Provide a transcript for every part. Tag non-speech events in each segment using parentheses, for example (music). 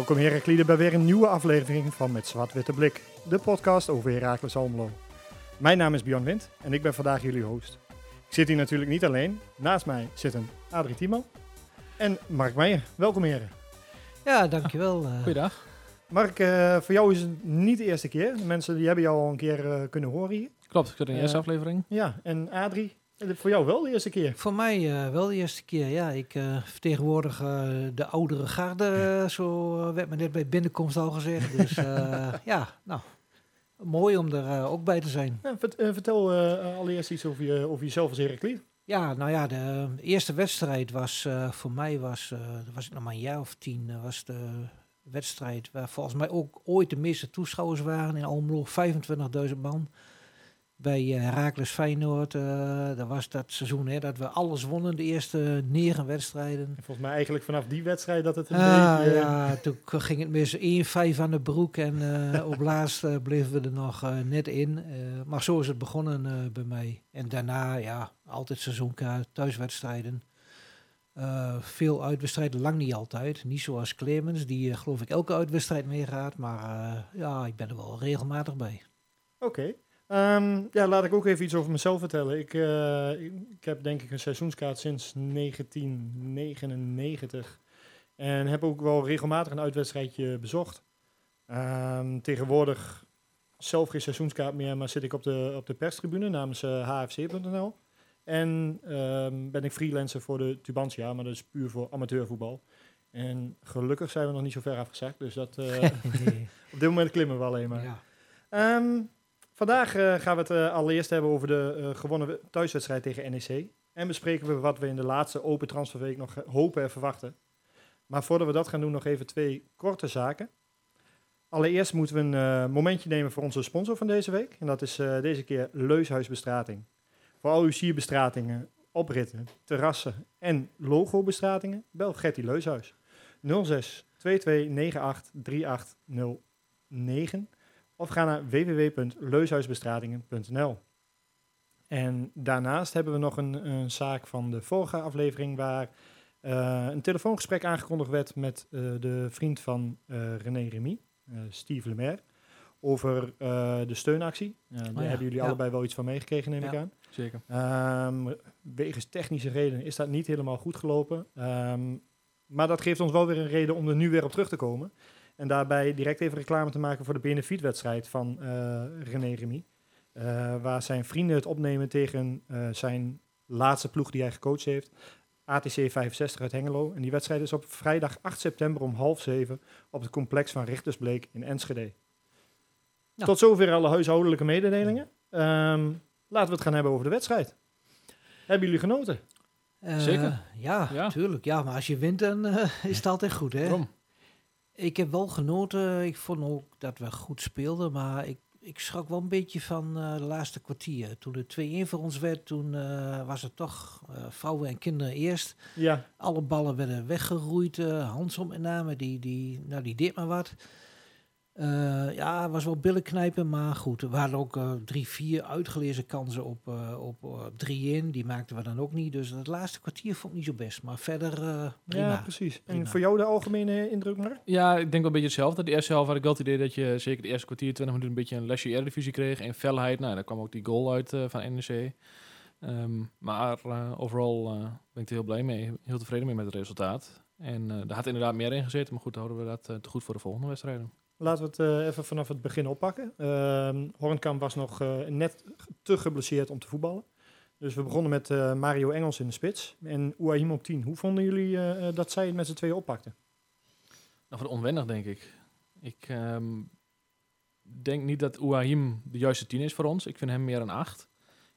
Welkom Herakliden bij weer een nieuwe aflevering van Met Zwart-Witte Blik, de podcast over Heracles Almelo. Mijn naam is Bjorn Wind en ik ben vandaag jullie host. Ik zit hier natuurlijk niet alleen. Naast mij zitten Adrie Timo en Mark Meijer. Welkom heren. Ja, dankjewel. eh. Goeiedag. Mark, eh, voor jou is het niet de eerste keer. De mensen die hebben jou al een keer eh, kunnen horen hier. Klopt, ik zat in de eerste aflevering. Ja, en Adrie, voor jou wel de eerste keer. Voor mij eh, wel de eerste keer. Ja, ik eh, vertegenwoordig eh, de oudere garde, zo werd me net bij binnenkomst al gezegd. Dus (laughs) ja, nou, mooi om er ook bij te zijn. Ja, vert- vertel allereerst iets over, je, over jezelf als Heraklid. Ja, nou ja, de eerste wedstrijd was voor mij, was, was ik nog maar een jaar of tien, was de wedstrijd waar volgens mij ook ooit de meeste toeschouwers waren in Almelo, 25.000 man. Bij uh, Herakles Feyenoord, eh, dat was dat seizoen hè, dat we alles wonnen, de eerste negen wedstrijden. En volgens mij eigenlijk vanaf die wedstrijd dat het een Ah, beetje... eh, ja, toen ging het mis 1-5 aan de broek en eh, op (laughs) laatst eh, bleven we er nog eh, net in. Eh, maar zo is het begonnen eh, bij mij. En daarna, ja, altijd seizoenkaart, thuiswedstrijden. Eh, veel uitwedstrijden, lang niet altijd. Niet zoals Clemens, die eh, geloof ik elke uitwedstrijd meegaat. Maar eh, ja, ik ben er wel regelmatig bij. Oké. Ehm, ja, laat ik ook even iets over mezelf vertellen. Ik, eh, ik, heb denk ik een seizoenskaart sinds 1999. En heb ook wel regelmatig een uitwedstrijdje bezocht. Ehm, tegenwoordig zelf geen seizoenskaart meer, maar zit ik op de, op de perstribune namens eh, hfc.nl. En ehm, ben ik freelancer voor de Tubantia, maar dat is puur voor amateurvoetbal. En gelukkig zijn we nog niet zo ver afgezakt, dus dat, eh, (laughs) (laughs) op dit moment klimmen we alleen maar. ja. Vandaag eh, gaan we het eh, allereerst hebben over de eh, gewonnen we- thuiswedstrijd tegen NEC. En bespreken we wat we in de laatste open transferweek nog hopen en verwachten. Maar voordat we dat gaan doen, nog even twee korte zaken. Allereerst moeten we een momentje nemen voor onze sponsor van deze week. En dat is deze keer Leushuisbestrating. Voor al uw sierbestratingen, opritten, terrassen en logobestratingen, bel Gertie Leushuis. 06 2298 3809 of ga naar www.leushuisbestratingen.nl. En daarnaast hebben we nog een, een zaak van de vorige aflevering waar eh, een telefoongesprek aangekondigd werd met eh, de vriend van eh, René Remy, Steve Lemaire, over de steunactie. Daar ja, hebben jullie ja. allebei wel iets van meegekregen, neem ik aan. Zeker. Ehm, wegens technische redenen is dat niet helemaal goed gelopen. Ehm, maar dat geeft ons wel weer een reden om er nu weer op terug te komen. En daarbij direct even reclame te maken voor de benefietwedstrijd van eh, René Remy. Eh, waar zijn vrienden het opnemen tegen eh, zijn laatste ploeg die hij gecoacht heeft. ATC 65 uit Hengelo. En die wedstrijd is op vrijdag 8 september om half zeven op het complex van Richtersbleek in Enschede. Ja. Tot zover alle huishoudelijke mededelingen. Ehm, laten we het gaan hebben over de wedstrijd. Hebben jullie genoten? Eh, Zeker. Ja, Ja. tuurlijk. Ja, maar als je wint, dan is het altijd goed, hè? Ik heb wel genoten. Ik vond ook dat we goed speelden, maar ik, ik schrok wel een beetje van eh, de laatste kwartier. Toen het 2-1 voor ons werd, toen eh, was het toch eh, vrouwen en kinderen eerst. Ja, Alle ballen werden weggeroeid. Hansom met name, die, die, nou, die deed maar wat. Eh, ja, het was wel billen knijpen, maar goed. Er waren ook eh, drie, vier uitgelezen kansen op, eh, op, op drie in. Die maakten we dan ook niet. Dus het laatste kwartier vond ik niet zo best. Maar verder eh prima. ja precies. En voor jou de algemene indruk maar? Ja, ik denk wel een beetje hetzelfde. De eerste helft had ik wel het idee dat je zeker de eerste kwartier, 20 minuten een beetje een lesje Eredivisie kreeg. En felheid, nou, daar kwam ook die goal uit eh, van NEC. Ehm, maar eh, overal eh, ben ik er heel blij mee. Heel tevreden mee met het resultaat. En eh daar had inderdaad meer in gezeten. Maar goed, dan houden we dat eh, te goed voor de volgende wedstrijden. Laten we het eh, even vanaf het begin oppakken. Ehm Hornkamp was nog eh, net te geblesseerd om te voetballen. Dus we begonnen met eh, Mario Engels in de spits en Ouahim op 10. Hoe vonden jullie dat zij het met z'n tweeën oppakten? Nou, wat onwennig, denk ik. Ik ehm, denk niet dat Ouahim de juiste 10 is voor ons. Ik vind hem meer een 8.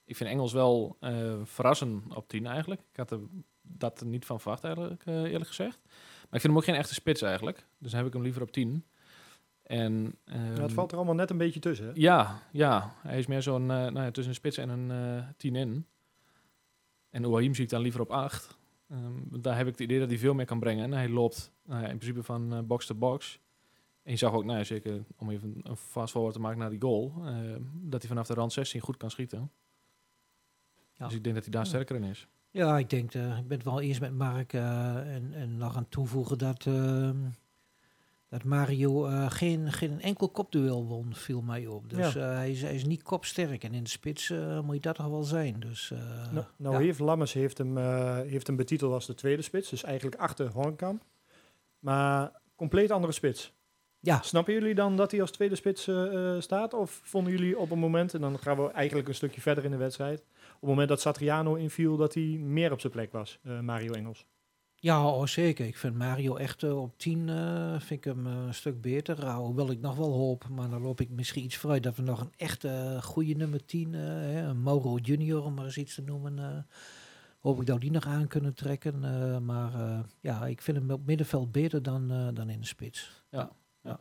Ik vind Engels wel verrassen op 10 eigenlijk. Ik had er dat er niet van verwacht eigenlijk, eerlijk gezegd. Maar ik vind hem ook geen echte spits eigenlijk. Dus dan heb ik hem liever op 10. En, Ja, het ehm, valt er allemaal net een beetje tussen. Hè? ja, ja, hij is meer zo'n eh, nou ja, tussen een spits en een eh 10 in. En Ouahim zie ik dan liever op 8. Ehm, daar heb ik het idee dat hij veel meer kan brengen. En hij loopt nou ja, in principe van eh, box to box. En je zag ook, nou ja, zeker om even een fast forward te maken naar die goal, eh, dat hij vanaf de rand 16 goed kan schieten. Ja. Dus ik denk dat hij daar Ja. sterker in is. Ja, ik denk, eh, ik ben het wel eens met Mark. en, en nog aan toevoegen dat ehm, dat Mario eh, geen, geen enkel kopduel won, viel mij op. Dus Ja. eh, hij, is, hij is niet kopsterk. En in de spits eh, moet je dat toch wel zijn. Dus, Nou, nou ja. heeft Lammers heeft hem, heeft hem betiteld als de tweede spits. Dus eigenlijk achter Hornkamp. Maar compleet andere spits. Ja. Snappen jullie dan dat hij als tweede spits staat? Of vonden jullie op een moment, en dan gaan we eigenlijk een stukje verder in de wedstrijd. Op het moment dat Satriano inviel, dat hij meer op zijn plek was, Mario Engels. Ja, oh, zeker. Ik vind Mario echt eh, op 10 eh, vind ik hem eh, een stuk beter. Uh, hoewel ik nog wel hoop, maar dan loop ik misschien iets vooruit dat we nog een echte goede nummer 10, eh, hè, een Mauro Junior om maar eens iets te noemen, eh, hoop ik dat we die nog aan kunnen trekken. eh, maar eh, ja, ik vind hem op middenveld beter dan, eh, dan in de spits. Ja,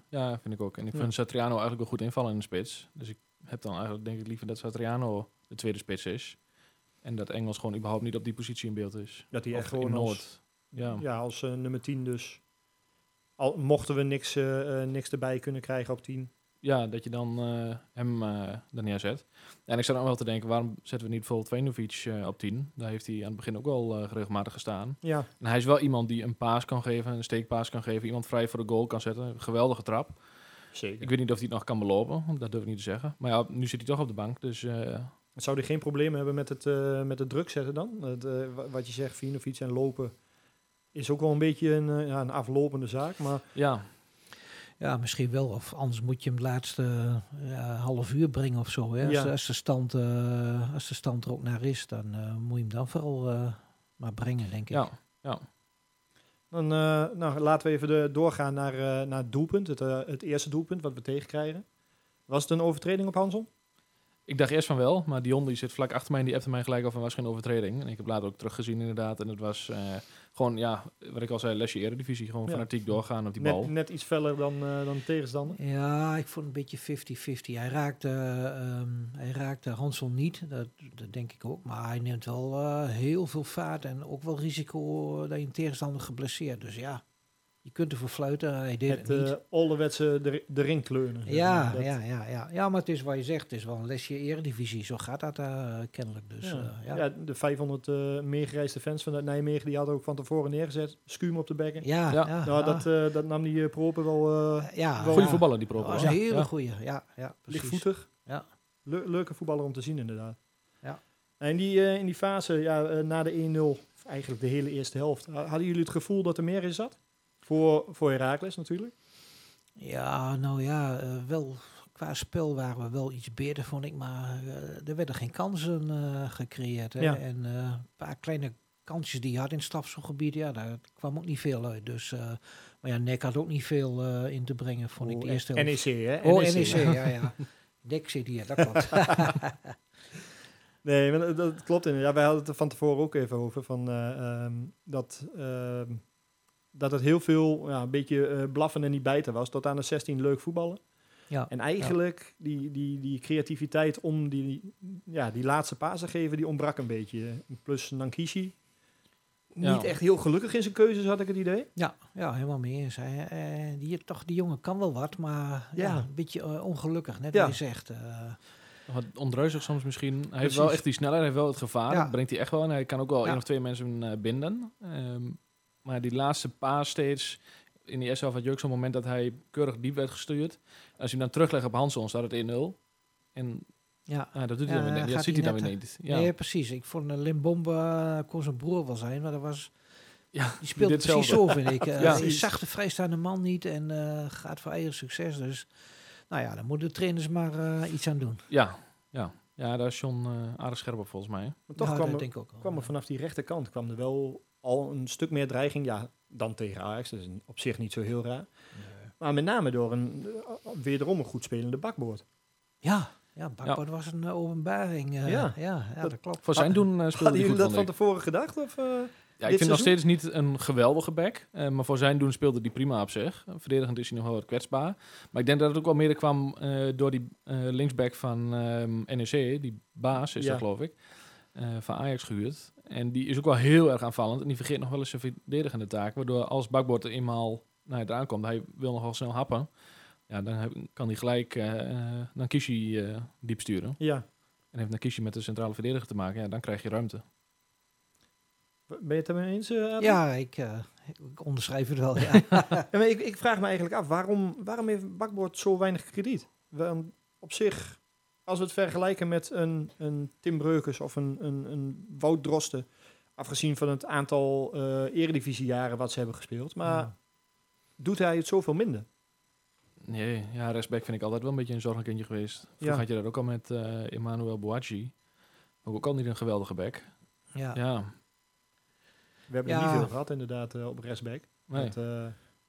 ja, vind ik ook. En ik Ja. vind Satriano eigenlijk wel goed invallen in de spits. Dus ik heb dan eigenlijk denk ik liever dat Satriano de tweede spits is. En dat Engels gewoon überhaupt niet op die positie in beeld is. Dat hij echt gewoon in als, Noord. Ja. ja, als eh, nummer 10 dus. Al mochten we niks, eh, eh, niks erbij kunnen krijgen op 10. ja, dat je dan hem er neerzet. En ik zat dan wel te denken, waarom zetten we niet bijvoorbeeld Venovic op 10? Daar heeft hij aan het begin ook wel regelmatig gestaan. Ja, En hij is wel iemand die een paas kan geven, een steekpaas kan geven, iemand vrij voor de goal kan zetten. Geweldige trap. zeker. Ik weet niet of hij het nog kan belopen, dat durf ik niet te zeggen. Maar ja, nu zit hij toch op de bank, dus Zou hij geen probleem hebben met het, met het druk zetten dan? Het, wa- wat je zegt, Vinovic en lopen is ook wel een beetje een, eh, ja, een aflopende zaak. Maar ja, Ja, misschien wel. Of anders moet je hem het laatste ja, half uur brengen of zo. Hè? Als, Ja. de- als, de stand, eh, als de stand er ook naar is, dan eh, moet je hem dan vooral eh, maar brengen, denk ik. ja, ja. dan eh, nou, laten we even de, doorgaan naar, eh, naar het doelpunt. Het, eh, het eerste doelpunt wat we tegenkrijgen. Was het een overtreding op Hanson? Ik dacht eerst van wel, maar Dion die zit vlak achter mij en die appte mij gelijk over was geen overtreding. En ik heb later ook teruggezien inderdaad. En het was eh, gewoon, ja, wat ik al zei, lesje eredivisie. Gewoon Ja. fanatiek doorgaan op die bal. Net, net iets feller dan, eh, dan de tegenstander. Ja, ik vond het een beetje 50-50. Hij raakte, ehm, hij raakte Hansel niet, dat, dat denk ik ook. Maar hij neemt wel eh, heel veel vaart en ook wel risico dat je een tegenstander geblesseerd. Dus ja, je kunt ervoor fluiten. Hij deed het, Het niet. uh, ouderwetse de, de ring kleunen. zeg ja, ja, ja, ja. ja, maar het is wat je zegt. Het is wel een lesje eredivisie. Zo gaat dat eh, kennelijk. Dus, ja. eh, ja. Ja, de 500 eh meegereisde fans van Nijmegen die hadden ook van tevoren neergezet. Schuim op de bekken. Ja, Ja. ja, nou, ja. dat, eh, dat nam die eh, proper wel eh, ja, ja. voetballer die proper. was hoor. een hele Ja. goeie. Ja, ja, precies. lichtvoetig. Ja. Le- leuke voetballer om te zien inderdaad. Ja. En in die, eh, in die fase, ja, eh, na de 1-0, of eigenlijk de hele eerste helft, ha- hadden jullie het gevoel dat er meer in zat? Voor, voor Herakles natuurlijk. Ja, nou ja, eh, wel qua spel waren we wel iets beter, vond ik. Maar eh, er werden geen kansen eh, gecreëerd. Hè? Ja. En een paar kleine kansjes die je had in het strafschopgebied, ja, daar kwam ook niet veel uit. Dus, maar ja, Nek had ook niet veel in te brengen, vond ik de Oh, eerste NEC, hè? Oh, NEC, ja, ja. (laughs) Nek zit hier, dat klopt. (laughs) Nee, dat, klopt inderdaad. Ja, wij hadden het er van tevoren ook even over. Van, eh, ehm, dat, ehm, dat het heel veel, ja, een beetje eh, blaffen en niet bijten was. Tot aan de 16 leuk voetballen. ja. En eigenlijk die, die, die creativiteit om die, ja, die laatste paas te geven, die ontbrak een beetje. Plus Nankishi. Ja. Niet echt heel gelukkig in zijn keuzes, had ik het idee. Ja, ja, helemaal mee eens. Hij, eh, die, toch, die jongen kan wel wat, maar ja. Ja. een beetje eh, ongelukkig, net Ja. wat je zegt. eh. Wat ondreuzig soms misschien. Hij heeft wel echt die snelheid, hij heeft wel het gevaar. Dat brengt hij echt wel. En hij kan ook wel Ja. één of twee mensen eh, binden. Ehm, maar die laatste paas steeds... In die eerste helft had je ook zo'n moment dat hij keurig diep werd gestuurd. Als je hem dan teruglegt op Hanson, staat het 1-0. En ja. ah, dat doet hij Ja, dan weer niet. Dat ziet hij dan weer niet. Ja, Nee, precies. Ik vond uh, Limbombe uh, kon zijn broer wel zijn, maar dat was... ja Die speelde dit precies zo, vind ik. Uh, (laughs) Ja. je zag de vrijstaande man niet en uh, gaat voor eigen succes. Dus nou ja, dan moeten de trainers maar uh, iets aan doen. Ja, ja. ja daar is John uh, aardig scherp op volgens mij. Maar toch Ja, kwam, er, denk ik ook kwam er vanaf die rechterkant kwam er wel al een stuk meer dreiging. Ja, dan tegen Ajax. Dat is op zich niet zo heel raar. Maar met name door een, uh, wederom een goed spelende bakboord. Ja, ja bakboord was een uh, openbaring. Uh, Ja. ja, ja, dat, klopt. Voor zijn doen uh, speelde Hadden hij jullie goed, dat van tevoren gedacht? Of, uh, Ja, ik vind nog steeds niet een geweldige back. eh, maar voor zijn doen speelde hij prima op zich. Verdedigend is hij nog wel wat kwetsbaar. Maar ik denk dat het ook wel meer kwam eh, door die eh, linksback van ehm, NEC. Die baas is Ja. dat geloof ik. eh, van Ajax gehuurd. En die is ook wel heel erg aanvallend. En die vergeet nog wel eens zijn verdedigende taak. Waardoor als bakbord er eenmaal naar het aankomt, hij wil nog wel snel happen. Ja, dan heb- kan hij gelijk eh eh, Nankishi eh diep sturen. ja. En heeft Nankishi met de centrale verdediger te maken. Ja, dan krijg je ruimte. Ben je het ermee eens, uh, Adam? Ja, ik, uh, ik onderschrijf het wel, ja. (laughs) (laughs) Ja, maar ik, ik vraag me eigenlijk af, waarom, waarom heeft Bakboord zo weinig krediet? Want op zich, als we het vergelijken met een, een Tim Breukers of een, een, een Wout Drosten, afgezien van het aantal eh eredivisiejaren wat ze hebben gespeeld, maar Ja. doet hij het zoveel minder? Nee, ja, rechtsback vind ik altijd wel een beetje een zorgenkindje geweest. Vroeger Ja. had je dat ook al met eh Emmanuel Bouachi. Ook, ook al niet een geweldige back. ja. Ja, We hebben er Ja. niet veel gehad inderdaad eh, op rechtsback. nee. Met, eh,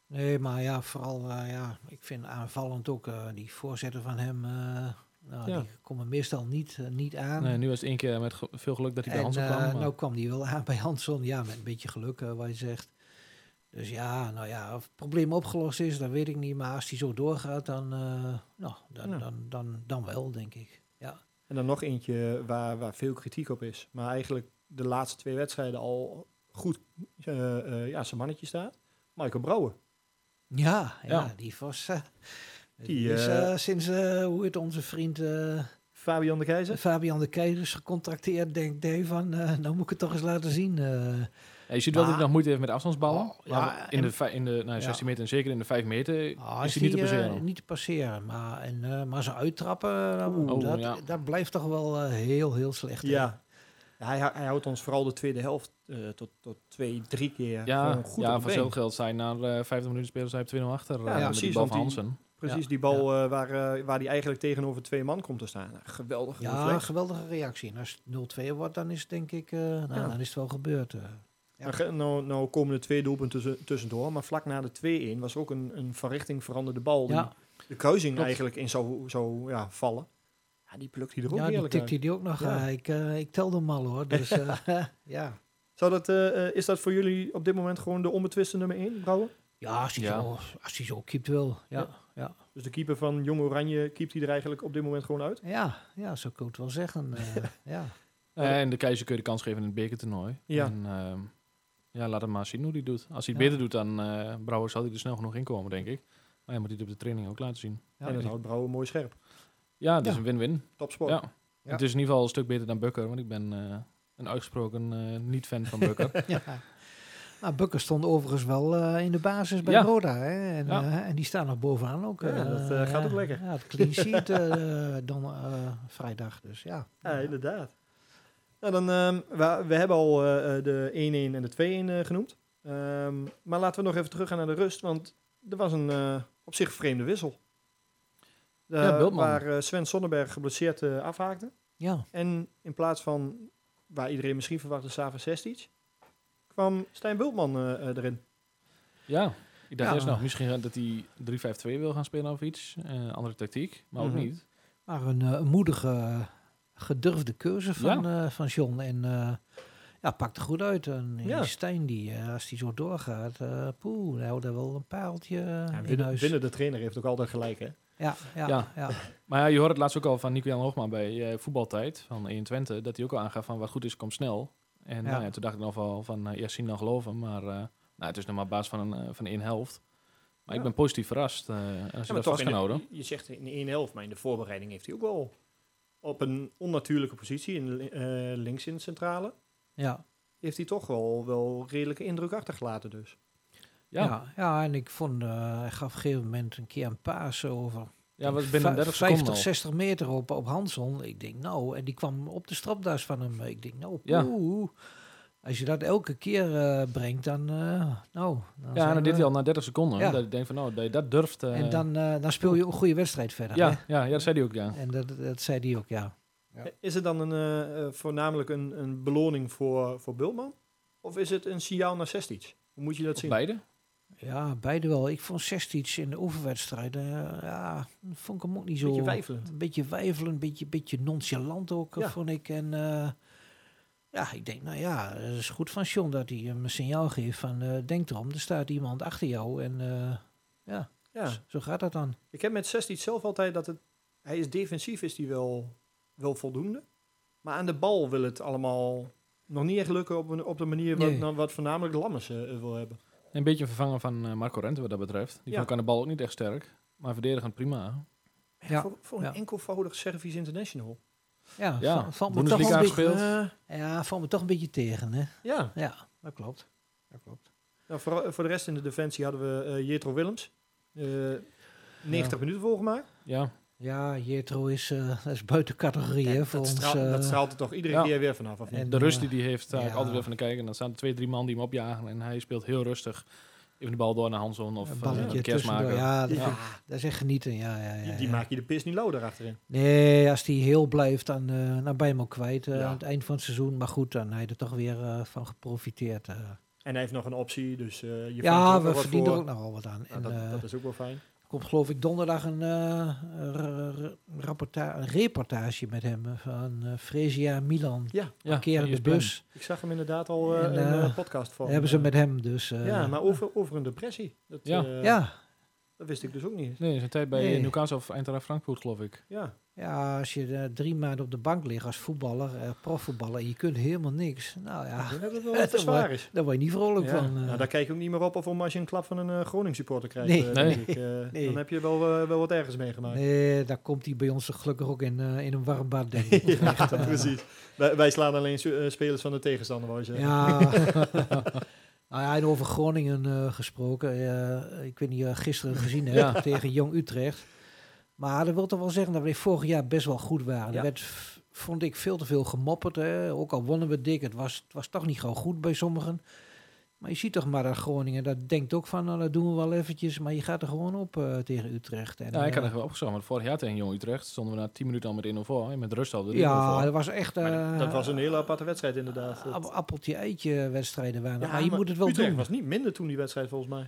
Nee, maar ja, vooral, eh, ja, ik vind aanvallend ook eh, die voorzetten van hem, eh, nou, Ja. die komen meestal niet, eh, niet aan. nee, nu was het één keer met ge- veel geluk dat hij bij en Hansen eh, kwam. maar- nou kwam die wel (laughs) aan bij Hanson, ja, met een beetje geluk, eh, wat je zegt. Dus ja, nou ja, of het probleem opgelost is, dat weet ik niet. Maar als die zo doorgaat, dan, eh, nou, dan, Ja. dan, dan, dan wel, denk ik. Ja, en dan nog eentje waar, waar veel kritiek op is, maar eigenlijk de laatste twee wedstrijden al goed eh, eh, ja, zijn mannetje staat. Michael Brouwer. ja, ja, Ja. die was... Die, die is eh, eh, sinds, eh, hoe heet onze vriend eh, Fabian de Keizer. Fabian de Keizers gecontacteerd, denkt hij van, eh, nou moet ik het toch eens laten zien. eh. Ja, je ziet wel dat hij nog moeite heeft met afstandsballen. Oh, ja, in en- de, in de nou, 16 meter en zeker in de 5 meter Ah, is hij niet te passeren. niet te passeren, maar, en, eh, maar ze uittrappen, Oeh, dat, ja. dat blijft toch wel heel, heel slecht. Ja. Hij, hij houdt ons vooral de tweede helft eh, tot, tot twee, drie keer ja, goed ja voor geld zijn na eh 50 minuten spelen zij op 2-0 achter. Ja, eh, met precies, die bal van die- Hansen. Precies, Ja, die bal eh, waar, eh, waar die eigenlijk tegenover twee man komt te staan. Geweldige Ja, reflex. geweldige reactie. En als het 0-2 wordt, dan is het denk ik, eh, nou, Ja. dan is het wel gebeurd. Ja. Nou, Nou, komen er twee doelpunten tussen, tussendoor, maar vlak na de 2-1 was ook een, een van richting veranderde bal. Ja, Die de kruising Klopt. eigenlijk in zou, zou ja, vallen. Ja, die plukt hij er ook ja die tikte die ook nog. Ja. ik, ik telde hem al hoor. Dus eh, (laughs) (laughs) ja. Zou dat, is dat voor jullie op dit moment gewoon de onbetwiste nummer 1, Brouwer? Ja, als hij, Ja. Zo, als hij zo keept wel. Ja, Ja. Dus de keeper van Jong Oranje keept hij er eigenlijk op dit moment gewoon uit? Ja, ja, zo kan ik het wel zeggen. eh, (laughs) ja. En de keizer kun je de kans geven in het bekertoernooi. Ja. En, ehm, ja, laat hem maar zien hoe hij doet. Als hij het Ja. beter doet dan eh Brouwer, zal hij er snel genoeg in komen, denk ik. Maar hij moet hij het op de training ook laten zien. Ja. en dat houdt Brouwer mooi scherp. Ja, het is een win-win. Topsport. Ja. Ja. Het is in ieder geval een stuk beter dan Bukker, want ik ben eh, een uitgesproken eh, niet-fan van (laughs) Bukker. ja. Nou, Bukker stond overigens wel eh, in de basis bij Ja. Roda. Hè? En, Ja. eh, en die staan nog bovenaan ook. Ja, eh, dat, eh, gaat ook lekker. Ja, het clean (laughs) sheet eh, dan eh, vrijdag. Dus ja. Ja, inderdaad. Nou, dan, ehm, we, we hebben al de 1-1 en de 2-1 eh, genoemd. Ehm, maar laten we nog even teruggaan naar de rust, want er was een eh, op zich vreemde wissel. De- Ja, Bultman. waar eh, Sven Sonnenberg geblesseerd eh, afhaakte. Ja, En in plaats van, waar iedereen misschien verwachtte, Sava Sestic, kwam Stijn Bultman eh, eh, erin. ja, ik dacht Ja. eerst nog misschien dat hij 3-5-2 wil gaan spelen of iets. Eh, andere tactiek, maar Mhm. ook niet. maar een, eh, moedige, gedurfde keuze van, eh, van John. En eh ja, pakte goed uit. En die Ja. Stijn, die, als die zo doorgaat, eh poeh, hij houdt er wel een paaltje Ja, in winnen, huis. winnen de trainer heeft ook altijd gelijk, hè? Ja, ja, Ja. ja. (laughs) Maar ja, je hoorde het laatst ook al van Nico Jan Hoogma bij eh, voetbaltijd van 21, dat hij ook al aangaf van wat goed is, komt snel. En Ja. nou ja, toen dacht ik nog wel van, eh, ja, zien dan geloven, maar eh, nou, het is nog maar op basis van een, eh, van één helft. Maar Ja. ik ben positief verrast eh, als je dat toch vast kan houden. Je zegt in 1 helft, maar in de voorbereiding heeft hij ook wel op een onnatuurlijke positie, in, eh, links in de centrale, ja. heeft hij toch wel, wel redelijke indruk achtergelaten dus. Ja, ja. Ja, en ik vond, eh, hij gaf op een gegeven moment een keer een paas over was binnen 30 50, seconden al. 60 meter op, op Hanson. Ik denk, nou, en die kwam op de stropdas van hem. Ik denk, nou, Ja. poeh. Als je dat elke keer eh, brengt, dan, eh, nou... Dan Ja, en we- hij al na 30 seconden. Ja. Dat ik denk van, nou, dat je dat durft. eh, En dan, eh, dan speel je ook een goede wedstrijd verder. ja, hè? ja, ja, dat zei hij ook, ja. En dat, dat zei hij ook, ja. Ja. Is het dan een, voornamelijk een, een beloning voor, voor Bultman? Of is het een signaal naar Sestic? Hoe moet je dat Of zien? beide. Ja, beide wel. Ik vond Sestic in de oefenwedstrijd, eh, ja, vond ik hem ook niet zo... Beetje wijfelend. Een beetje wijfelend, een beetje, beetje nonchalant ook, eh, Ja. vond ik. En eh, ja, ik denk, nou ja, het is goed van John dat hij hem een signaal geeft van... denk erom, er staat iemand achter jou en ja, Ja, zo gaat dat dan. ik heb met Sestic zelf altijd dat het... Hij is defensief, is hij wel, wel voldoende. Maar aan de bal wil het allemaal nog niet echt lukken op, een, op de manier wat, Nee. nou, wat voornamelijk Lammers wil hebben. Een beetje een vervanger van eh, Marco Rente wat dat betreft. Die Ja. vond ik aan de bal ook niet echt sterk. Maar verdedigend prima. Ja, Voor, voor een ja. enkelvoudig Service International. Ja, Ja, val- valt me toch een beetje. Eh, ja, valt me toch een beetje tegen, hè? ja, Ja, dat klopt. Dat klopt. Nou, voor, voor de rest in de defensie hadden we eh Jetro Willems. Eh 90 minuten volgemaakt. Ja, Ja, Jetro is, eh, (laughs) dat is buiten categorie hè, voor dat, ons. straalt, dat eh, straalt er toch iedere ja. keer weer vanaf, of niet? En- de rust eh, die hij heeft, daar ga ik ja. altijd weer van te kijken. En dan staan er twee, drie man die hem opjagen. En hij speelt heel rustig. Even de bal door naar Hanson of een uh, balletje de kerstmaker. Ja, dat, Ja. vind ik- dat is echt genieten. Ja, ja, ja, die, die ja. maak je de pis niet lauw achterin. Nee, als die heel blijft, dan, eh, dan ben je hem ook kwijt eh, Ja. aan het eind van het seizoen. Maar goed, dan je er toch weer eh, van geprofiteerd. En hij heeft nog een optie, dus eh, je er ja, ook we verdienen er ook nog wel wat aan. Nou, en dat, dat is ook wel fijn. Komt geloof ik donderdag een, eh, een reportage met hem eh, van eh Fresia Milan. Ja, Ja, Parkerende ESPN. bus. ik zag hem inderdaad al eh, En, in een podcast van. hebben ze met hem dus. eh, ja, maar over, over een depressie. Dat, Ja. eh, ja, dat wist ik dus ook niet. Nee, zijn tijd bij Nee. Newcastle of Eintracht Frankfurt, geloof ik. Ja, ja, als je eh, drie maanden op de bank ligt als voetballer, eh, profvoetballer, en je kunt helemaal niks. Nou ja, dat het wel Dat (laughs) wat te zwaar is. daar word je niet vrolijk Ja. van. eh. Nou, daar kijk je ook niet meer op of om als je een klap van een Groningen supporter krijgt. Nee. Nee. ik. Nee. Dan heb je wel, wel wat ergens meegemaakt. Nee, daar komt hij bij ons gelukkig ook in, in een warm bad, denk ik. Of (laughs) ja, echt, precies. Wij, wij slaan alleen spelers van de tegenstander, wou je. Ja. (laughs) nou ja, en over Groningen gesproken. ik weet niet, gisteren gezien hè, Ja. tegen Jong Utrecht. Maar dat wil toch wel zeggen dat we vorig jaar best wel goed waren. Ja. Er werd, vond ik, veel te veel gemopperd. Hè. Ook al wonnen we dik, het was, het was toch niet gewoon goed bij sommigen. Maar je ziet toch maar dat Groningen, dat denkt ook van, nou, dat doen we wel eventjes. Maar je gaat er gewoon op eh, tegen Utrecht. En, Ja, ik had eh, er wel opgezocht. Maar vorig jaar tegen Jong Utrecht stonden we na 10 minuten al met 1-0 voor. En met rust al de 3-0 ja, voor. dat was echt... Eh, dat was een hele aparte wedstrijd inderdaad. Ap- appeltje-eitje wedstrijden waren. Ja, maar je moet het wel Utrecht doen. was niet minder toen die wedstrijd volgens mij.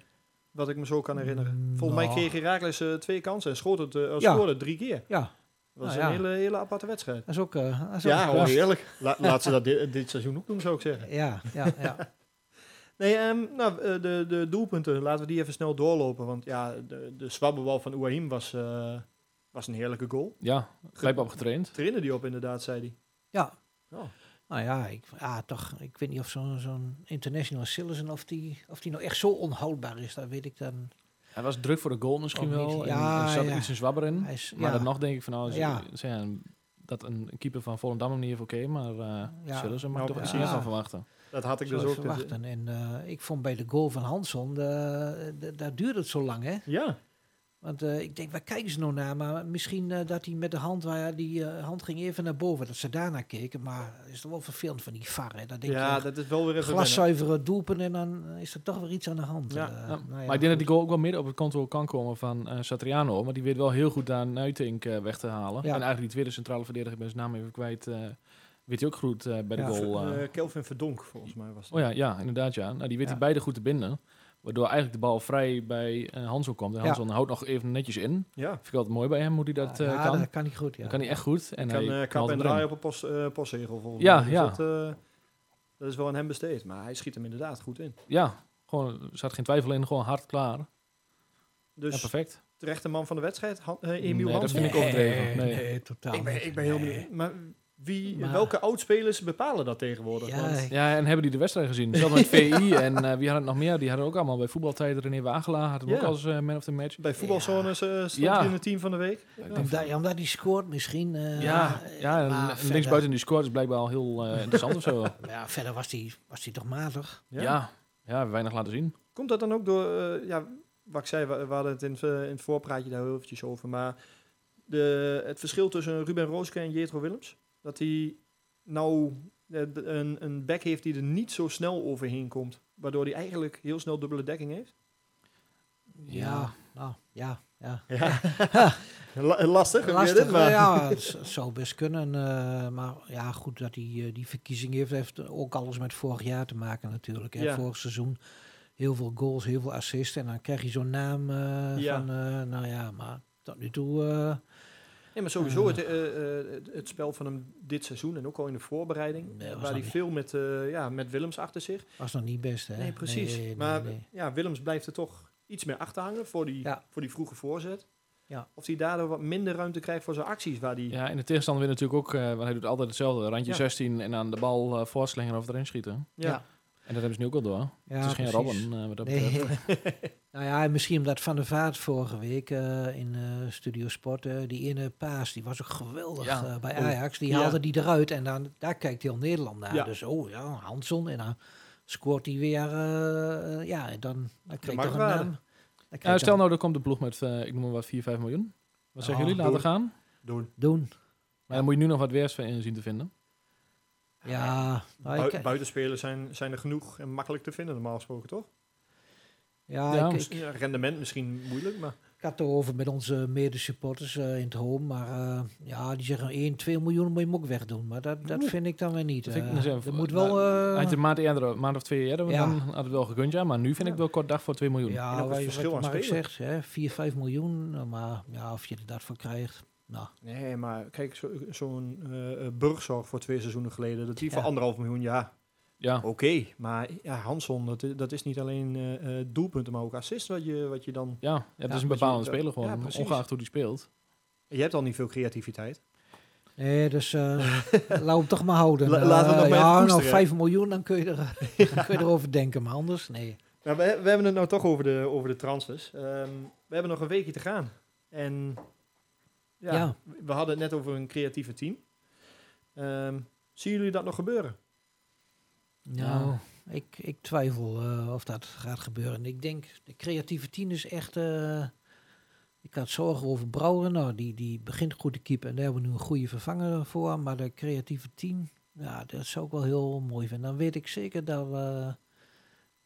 Wat ik me zo kan herinneren. Mm, Volgens mij nou. kreeg Herakles eh twee kansen en schoot het, Ja. scoorde drie keer. Ja, Dat was Nou een ja. hele, hele aparte wedstrijd. dat is ook... eh, dat is Ja, ook oh, heerlijk. La, (laughs) laat ze dat dit, dit seizoen ook doen, zou ik zeggen. Ja, ja, ja. (laughs) Nee, ehm, nou, de, de doelpunten, laten we die even snel doorlopen. Want ja, de, de zwabbenbal van Ouahim was, eh, was een heerlijke goal. Ja, gelijk op getraind. Trainde die op inderdaad, zei hij. ja. Ja. Nou ja, ik, ja, toch, ik weet niet of zo'n zo'n international Sillissen, of die, of die nou echt zo onhoudbaar is, dat weet ik dan. Hij was druk voor de goal misschien wel. En Ja, er zat ja. iets in zwabber in. Is, Maar ja, dat nog denk ik van nou, Ja. ja, dat een keeper van Volendam niet heeft oké, maar eh Ja. zullen ze maar Nou, toch iets van verwachten. Dat had ik dus ook. verwachten. En eh, ik vond bij de goal van Hansson, de, de- daar duurde het zo lang, hè. Ja, Want eh, ik denk, waar kijken ze nou naar? Maar misschien eh, dat hij met de hand, waar die eh, hand ging even naar boven, dat ze daarnaar keken. Maar het is toch wel vervelend van die VAR, hè. Dat denk ja je, dat is wel weer even glaszuivere doelpunt en dan is er toch weer iets aan de hand. Ja, Ja, nou ja, maar ik denk dat die goal ook wel midden op het konto kan komen van eh Satriano. Maar die weet wel heel goed daar Nuitink eh, weg te halen. Ja. En eigenlijk die tweede centrale verdediger, ik ben zijn naam even kwijt, eh, weet hij ook goed eh, bij de Ja. goal. eh. Eh, Kelvin Verdonk, volgens mij was dat. oh ja, ja, inderdaad ja. Nou, die weet Ja. hij beide goed te binden. Waardoor eigenlijk de bal vrij bij eh Hanson komt. En Ja. Hanson houdt nog even netjes in. Ja, Vind ik altijd mooi bij hem, hoe hij dat eh, ja, kan. dat kan niet goed, ja. Dat kan hij echt goed. En kan hij eh kap en draai op een post, eh, postzegel volgens Ja, mij. Dus ja. Dat, eh, dat is wel aan hem besteed. Maar hij schiet hem inderdaad goed in. Ja, gewoon, er zat geen twijfel in. Gewoon hard klaar. Dus ja, perfect. terecht de man van de wedstrijd, Han, eh, Nee, Emiel dat vind ik overdreven. Nee. nee, totaal Ik ben, ik ben heel benieuwd. Maar wie, Maar- welke oudspelers bepalen dat tegenwoordig? Ja, Want Ja, en hebben die de wedstrijd gezien? Zelfs met (laughs) VI en eh, wie had het nog meer? Die hadden ook allemaal bij voetbaltijd. René Wagelaar had hem Ja. ook als eh, man of the match. bij voetbalzones eh stond Ja. hij in het team van de week. Ja. Omdat, ja, omdat hij scoort misschien. eh, Ja, ja en en linksbuiten die scoort is blijkbaar al heel eh, interessant of zo. (laughs) Ja, verder was hij was die toch matig. Ja. Ja. ja, weinig laten zien. Komt dat dan ook door, eh, ja, wat ik zei, we, we hadden het in, het, in het voorpraatje daar heel eventjes over, maar de, het verschil tussen Ruben Rooske en Jetro Willems, dat hij nou eh, een, een back heeft die er niet zo snel overheen komt, waardoor hij eigenlijk heel snel dubbele dekking heeft. Ja, nou, ja, ja. Ja. (laughs) La- lastig, Lastig, het, maar... ja, het zou best kunnen. eh, maar ja, goed dat hij eh, die verkiezing heeft. heeft ook alles met vorig jaar te maken natuurlijk. Hè. Ja. Vorig seizoen heel veel goals, heel veel assists. En dan krijg je zo'n naam eh, Ja. van, eh, nou ja, maar tot nu toe... Nee, maar sowieso Eh. het, eh, eh, het, spel van hem dit seizoen en ook al in de voorbereiding, Nee, waar hij veel met, eh, ja, met Willems achter zich. was nog niet best, hè? Nee, precies. Nee, nee, maar nee. ja, Willems blijft er toch iets meer achter hangen voor die, Ja. voor die vroege voorzet. Ja. Of hij daardoor wat minder ruimte krijgt voor zijn acties. Waar die, Ja, en de tegenstander wil natuurlijk ook, eh, want hij doet altijd hetzelfde. Randje Ja. 16 en aan de bal uh, voorslingen of erin schieten. ja. Ja. En dat hebben ze nu ook al door. Ja, het is geen precies. Robben eh, wat dat Nee. (laughs) nou ja, en misschien omdat Van der Vaart vorige week eh, in eh, Studio Sport, die ene paas, die was ook geweldig Ja. eh, bij Oh. Ajax. Die Ja. haalde die eruit en dan, daar kijkt heel Nederland naar. Ja. Dus oh ja, Hansson en dan scoort hij weer, eh, ja, dan, dan krijg je toch een naam. Stel dan- nou, er komt de ploeg met, eh, ik noem maar wat, 4, 5 miljoen. Wat zeggen Ja, jullie? Laten doen. gaan. Doen. Doen. Maar dan moet je nu nog wat weers in zien te vinden. Ja, nou, Bui- ik, buitenspelers zijn, zijn er genoeg en makkelijk te vinden, normaal gesproken, toch? ja, Ja, ik, mis- ik, Ja, rendement misschien moeilijk, maar ik had het erover met onze medesupporters eh in het home, maar eh, ja, die zeggen 1, 2 miljoen moet je hem ook wegdoen. Maar dat, dat vind ik dan weer niet. Dat vind ik eh. moet wel... nou, eh, Had je een maand, eerder, maand of twee eerder, Ja. dan had het wel gekund, ja. Maar nu vind ik wel kort dag voor 2 miljoen. En Ja, ook het wat, verschil wat aan Mark spelen. zegt, hè, 4, 5 miljoen. nou, Maar ja, of je er dat voor krijgt. Nou, Nee, maar kijk, zo- zo'n eh, eh, burgzorg voor twee seizoenen geleden, dat die Ja. voor anderhalf miljoen, ja, Ja, oké. Maar ja, Hanson, dat, is niet alleen eh, eh, doelpunten, maar ook assist wat je, wat je dan... ja, ja, het Ja, is een bepalende ja, speler gewoon, ongeacht hoe die speelt. Je hebt al niet veel creativiteit. nee, dus eh (laughs) laat hem toch maar houden. La- laten we nog maar ja, nou, koesteren. 5 miljoen, dan kun je, er, (laughs) dan kun je erover denken. Maar anders, nee. Nou, we, we hebben het nou toch over de, over de transfers. Ehm, we hebben nog een weekje te gaan. En ja, Ja. we hadden het net over een creatieve team. Ehm, zien jullie dat nog gebeuren? Nou, ik, ik twijfel eh, of dat gaat gebeuren. Ik denk, de creatieve tien is echt... eh, ik had zorgen over Brouwer. Nou, die, die begint goed te keepen. En daar hebben we nu een goede vervanger voor. Maar de creatieve tien, ja, dat zou ik wel heel mooi vinden. Dan weet ik zeker dat we...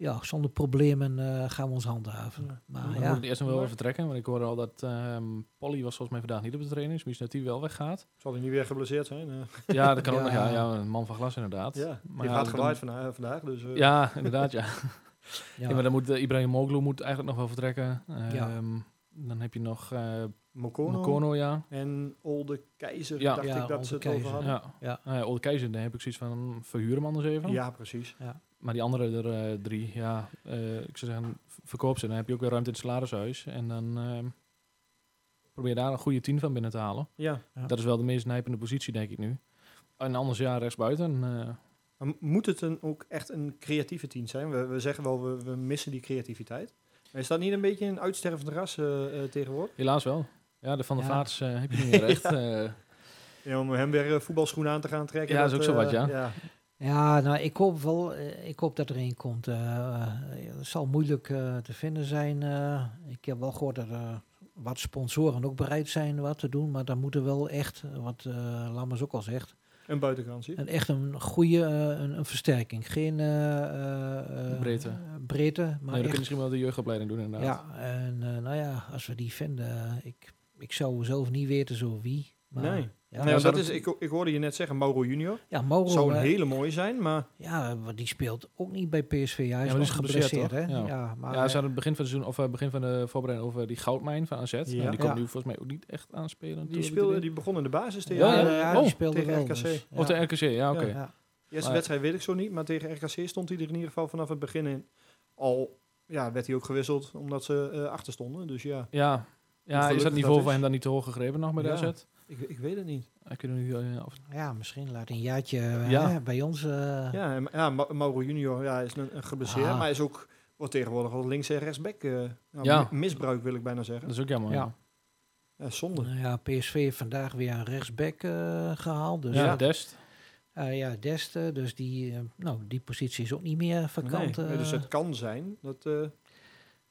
Ja, zonder problemen eh, gaan we ons handhaven. Ja. Maar Dan ja, moet ik eerst nog wel even vertrekken, want ik hoorde al dat ehm, Polly was volgens mij vandaag niet op de training, dus misschien dat hij wel weggaat. Zal hij niet weer geblesseerd zijn? Eh, Ja, dat kan ook Ja. nog, ja, ja, een man van glas inderdaad. ja, Maar die ja, gaat dan- gewaaid vandaag, vandaag dus, eh, Ja, inderdaad, ja. (laughs) ja. Ja, maar dan moet uh, Ibrahim Moglu moet eigenlijk nog wel vertrekken. Ja. Ehm, Dan heb je nog uh, Mokono, Mokono, ja. en Olde Keizer, Ja. dacht Ja, ik dat Olde ze het Keizer. over hadden. Ja. Ja. Uh, Olde Keizer, daar heb ik zoiets van, verhuur hem anders even. Ja, precies. Maar die andere er, uh, drie, ja, uh, ik zou zeggen, verkoop ze. Dan heb je ook weer ruimte in het salarishuis. En dan uh, probeer daar een goede tien van binnen te halen. Ja. Ja. Dat is wel de meest nijpende positie, denk ik nu. En anders, ja, rechtsbuiten. Uh, Maar moet het een, ook echt een creatieve team zijn? We, we zeggen wel, we, we missen die creativiteit. Maar is dat niet een beetje een uitstervend ras uh, tegenwoordig? Helaas wel. Ja, de Van der Ja. Vaarts uh, heb je niet (laughs) meer echt. ja. Ja, om hem weer voetbalschoenen aan te gaan trekken. Ja, is ook zo wat, ja. Ja. Nou, ik hoop wel, eh, ik hoop dat er een komt. Uh, het zal moeilijk uh, te vinden zijn. Uh, ik heb wel gehoord dat er wat sponsoren ook bereid zijn wat te doen, maar dan moet er wel echt, wat uh, Lammers ook al zegt, een buitenkantje. een echt een goede een, een, versterking. Geen uh, breedte. breedte, maar nee, dan kun je misschien wel de jeugdopleiding doen inderdaad. Ja, en uh, nou ja, als we die vinden, ik, ik zou zelf niet weten zo wie. Maar, nee. Ja, nee, dat is, ik, ik hoorde je net zeggen, Mauro Junior. ja, Mauro, Zou een eh, hele mooie zijn, maar Ja, maar die speelt ook niet bij PSV. Hij is maar die nog is geblesseerd, hè? Ja, Ja. maar ja, ze hadden het begin van, het seizoen, of uh, begin van de voorbereiding over die goudmijn van AZ. Ja. die komt Ja. nu volgens mij ook niet echt aanspelen. die, natuurlijk, speelde, die begon in de basis tegen, ja, Ja, ja, ja. ja, Oh, die speelde tegen. RKC. dus, Of de ja. RKC, ja, oké. Ja. Ja. Eerste wedstrijd weet ik zo niet, maar tegen RKC stond hij er in ieder geval vanaf het begin in. Al ja, werd hij ook gewisseld omdat ze uh, achter stonden. Dus ja, Ja, ja is dat niveau is. hem dan niet te hoog gegrepen nog bij de Ja. AZ? Ik, ik weet het niet. Ik weet niet uh, of... Ja, misschien laat een jaartje uh, Ja. hè, bij ons. uh, Ja, en, ja Ma- Mauro Junior ja, is een, een geblesseerd, Ah. maar hij is ook wordt tegenwoordig al links en rechtsback. eh nou, Ja. misbruik wil ik bijna zeggen. Dat is ook jammer. Ja. Ja, zonde. nou ja, PSV heeft vandaag weer een rechtsback uh, gehaald. Dus ja, Dest. uh, ja Deste. Dus die, uh, nou, die positie is ook niet meer vakant. Nee, nee, dus het kan zijn dat uh,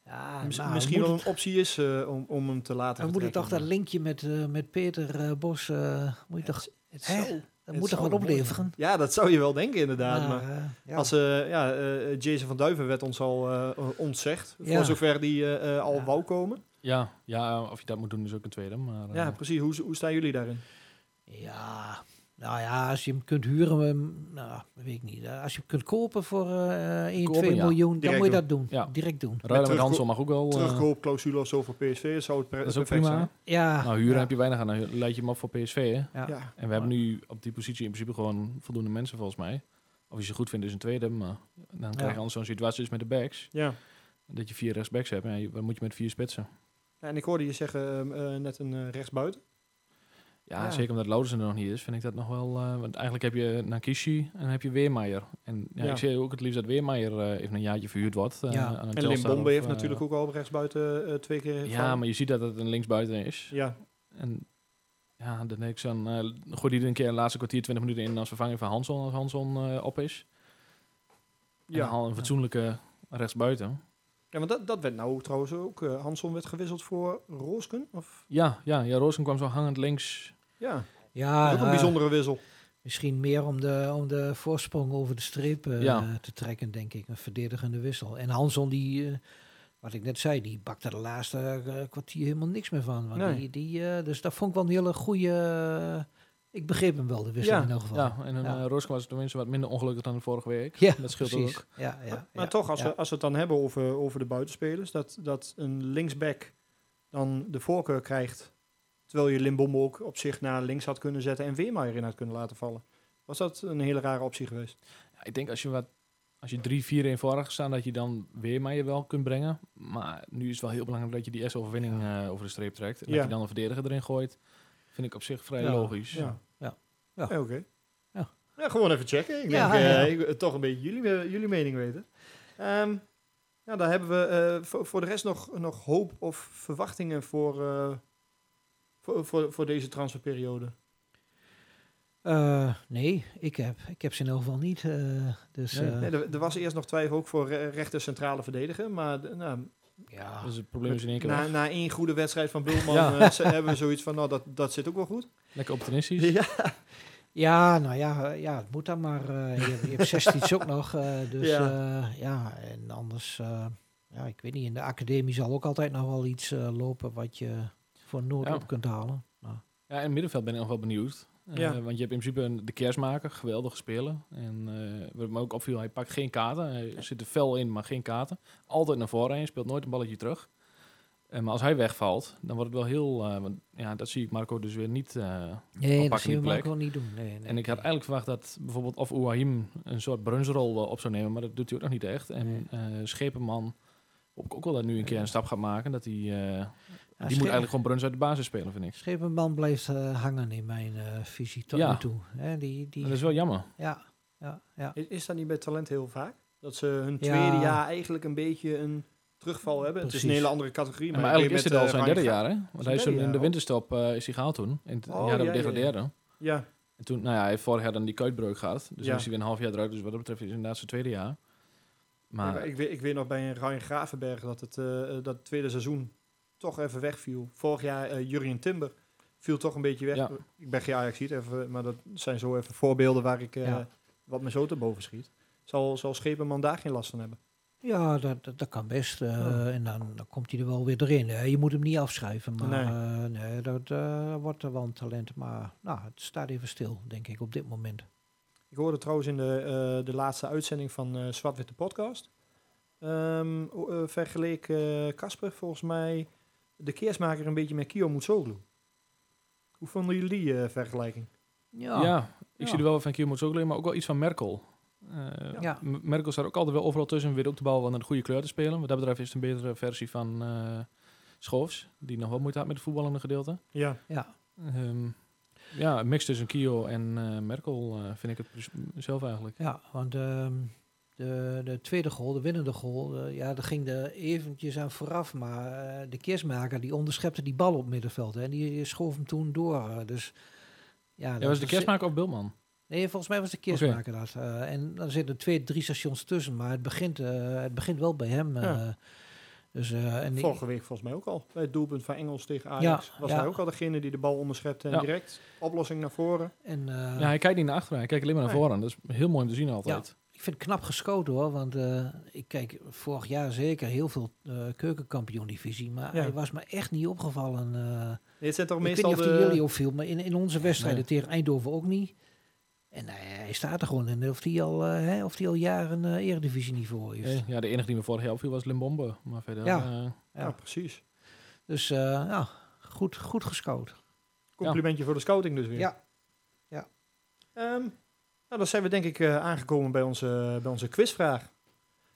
ja, nou, misschien wel een optie is uh, om, om hem te laten Dan moet het toch dat linkje met, uh, met Peter uh, Bos. uh, moet je toch, Het hè? zou- dat het moet toch wat opleveren? Ja, dat zou je wel denken inderdaad. maar Maar, uh, ja. Als uh, ja, uh, Jason van Duiven werd ons al uh, ontzegd. Ja. Voor zover die uh, al Ja. wou komen. Ja, ja, of je dat moet doen is ook een tweede. Maar, uh, Ja, precies. Hoe, hoe staan jullie daarin? Ja, nou ja, als je hem kunt huren, nou, weet ik niet. Eh, Als je hem kunt kopen voor uh, 1, Kopen, 2 ja. miljoen, dan Direct moet je dat doen. Ja. Direct doen. Ruilen met Hansel mag ook wel. uh, Terugkoopclausule of zo voor PSV zou het dat is ook perfect prima. zijn. Ja. Nou, huren ja. heb je weinig aan. Dan leid je hem op voor PSV. Hè? Ja. Ja. En we hebben nu op die positie in principe gewoon voldoende mensen volgens mij. Of je ze goed vindt is een tweede, maar dan krijg je anders zo'n situatie als met de backs. Ja. Dat je vier rechtsbacks hebt. En dan moet je met vier spitsen. Ja, En ik hoorde je zeggen uh, net een uh, rechtsbuiten. Ja, Ja. zeker omdat Laudersen er nog niet is, vind ik dat nog wel... uh, want eigenlijk heb je Nakishi en heb je Weermaier. En ja, Ja. ik zie ook het liefst dat Weermaier uh, even een jaartje verhuurd wordt. uh, Ja. aan een En Limbombe heeft uh, natuurlijk ook al rechtsbuiten uh, twee keer Ja, maar je ziet dat het een linksbuiten is. Ja, En ja, dan denk ik zo'n... Uh, gooi die er een keer een laatste kwartier, 20 minuten in als vervanging van Hanson als Hanson uh, op is. Ja. En al een fatsoenlijke rechtsbuiten. Ja, want dat, dat werd nou trouwens ook. Uh, Hanson werd gewisseld voor Roosken? Of? Ja, ja, ja, Roosken kwam zo hangend links. Ja, ja ook een bijzondere wissel. Misschien meer om de, om de voorsprong over de streep uh, te trekken, denk ik. Een verdedigende wissel. En Hanson, die, uh, wat ik net zei, die bakte de laatste kwartier helemaal niks meer van. Want Nee. die, die, dus dat vond ik wel een hele goede... ik begreep hem wel, de wissel Ja. in elk geval. Ja, en een Ja. uh, was tenminste wat minder ongelukkig dan de vorige week. Ja, dat scheelt precies. ook. Ja, ja, maar ja, toch, als, ja. we, als we het dan hebben over, over de buitenspelers, dat, dat een linksback dan de voorkeur krijgt, terwijl je Limbombo ook op zich naar links had kunnen zetten en Weermaier in had kunnen laten vallen. Was dat een hele rare optie geweest? Ja, ik denk als je wat als je 3-4 voor had gestaan, dat je dan weer maar je wel kunt brengen. Maar nu is het wel heel belangrijk dat je die eerste overwinning eh, over de streep trekt. En Ja. dat je dan een verdediger erin gooit, vind ik op zich vrij Ja. logisch. Ja. Ja. Ja. Ja, Oké. Ja. Ja, gewoon even checken. Ik Ja, denk eh, ja. ik toch een beetje jullie, eh, jullie mening weten. Ehm ja, dan hebben we eh, voor, voor de rest nog, nog hoop of verwachtingen voor, eh, voor, voor, voor deze transferperiode. Eh, nee, ik heb, ik heb ze in elk geval niet. eh, dus Nee, eh, Nee, er, er was eerst nog twijfel ook voor re- rechter centrale verdediger. Maar nou, ja, Dus het probleem is in één keer na, na één goede wedstrijd van Bulman Ja. eh, ze- hebben we zoiets van, nou, dat, dat zit ook wel goed. Lekker optimistisch. Ja, Ja, nou ja, ja, het moet dan maar. eh, je, hebt- je hebt 16 ook nog. eh, dus Ja. ja. ja, en anders, eh, ja, ik weet niet, in de academie zal ook altijd nog wel iets eh, lopen wat je voor nood Ja. op kunt halen. Nou, Ja, in het middenveld ben ik nog wel benieuwd. Eh. Want je hebt in principe een, de kerstmaker, geweldige speler. En eh, wat me ook opviel, hij pakt geen kaarten. Hij zit er fel in, maar geen kaarten. Altijd naar voren heen, speelt nooit een balletje terug. Eh, maar als hij wegvalt, dan wordt het wel heel... want ja, dat zie ik Marco dus weer niet. nee, dat zie je gewoon niet doen. Nee, nee, en ik had eigenlijk verwacht dat bijvoorbeeld of Ouahim een soort brunsrol op zou nemen. Maar dat doet hij ook nog niet echt. En Schepenman, ik ook wel dat nu een keer een stap gaat maken. Dat hij, die moet eigenlijk gewoon Bruns uit de basis spelen, vind ik. Schepenman blijft eh, hangen in mijn eh, visie tot Ja. nu toe. Hè, die, die, dat is wel jammer. ja, ja, ja. is, is dat niet bij talent heel vaak? Dat ze hun Ja. tweede jaar eigenlijk een beetje een terugval hebben. Het is een Precies. hele andere categorie. Maar, ik eigenlijk is het al eh, zijn derde jaar, hè? Want hij is in jaar de winterstop eh, is hij gehaald toen. In het Oh, jaar dat ja, we ja, ja. degradeerden. Ja, En toen, nou ja, hij heeft vorig jaar dan die kuitbreuk gehad. Dus Ja. dan is hij weer een half jaar eruit. Dus wat dat betreft is het inderdaad zijn tweede jaar. Maar Maar ik, weet, ik weet nog bij een Ryan Gravenberg dat het, dat het tweede seizoen toch even wegviel. Vorig jaar uh, Jurien Timber viel toch een beetje weg. Ja. Ik ben geen ajax even, maar dat zijn zo even voorbeelden waar ik eh, Ja. wat me zo te boven schiet. Zal, zal Schepenman daar geen last van hebben? Ja, dat, dat, dat kan best. eh. En dan, dan komt hij er wel weer hè. Je moet hem niet afschrijven. Maar Nee. nee, dat wordt er wel een talent. Maar nou, het staat even stil, denk ik, op dit moment. Ik hoorde trouwens in de, de laatste uitzending van Zwart-Witte Podcast. ehm o- eh, vergeleek Casper volgens mij de keersmaker een beetje met Kio Mutsoglu. Hoe vonden jullie die eh, vergelijking? ja, Ja, ik Ja. zie er wel van Kiermoets ook maar ook wel iets van Merkel. Eh, Ja. Merkel staat ook altijd wel overal tussen. Weet ook de bal wel naar de goede kleur te spelen. Wat dat betreft is het een betere versie van eh Schoofs. Die nog wel moeite had met het voetballende gedeelte. Ja, ja. Ehm, ja, een mix tussen Kio en eh, Merkel eh, vind ik het zelf eigenlijk. ja want ehm, de, de tweede goal, de winnende goal, eh, ja, daar ging er eventjes aan vooraf. Maar eh, de keersmaker die onderschepte die bal op het middenveld. Hè, en die schoof hem toen door. dus, ja, Ja, dat was de kerstmaker of Bulman? Nee, volgens mij was de keersmaker dat. Eh, en dan zitten twee, drie stations tussen, maar het begint, eh, het begint wel bij hem. eh. Ja. dus, eh, en vorige week volgens mij ook al. Bij het doelpunt van Engels tegen Ajax Ja, was ja. hij ook al degene die de bal onderschepte en Ja. direct oplossing naar voren. en, eh, Ja, hij kijkt niet naar achteren. Hij kijkt alleen maar naar Nee. voren. Dat is heel mooi om te zien altijd. Ik vind het knap geschoten hoor, want eh, ik kijk vorig jaar zeker heel veel eh keukenkampioen-divisie, maar Ja. hij was me echt niet opgevallen. eh Nee, het zijn toch ik weet meestal niet of de... jullie opviel, maar in, in onze wedstrijden Nee. tegen Eindhoven ook niet. En eh, hij staat er gewoon in of hij al, eh, hè, of die al jaren eh eredivisie niveau heeft. Eh, ja, de enige die me vorig jaar opviel was Limbombe. Maar verder... Ja. eh, Ja, Ja. precies. Dus eh, ja, goed, goed gescout. Complimentje voor de scouting dus weer. Ja. Ehm, nou, dan zijn we denk ik eh, aangekomen bij onze, bij onze quizvraag.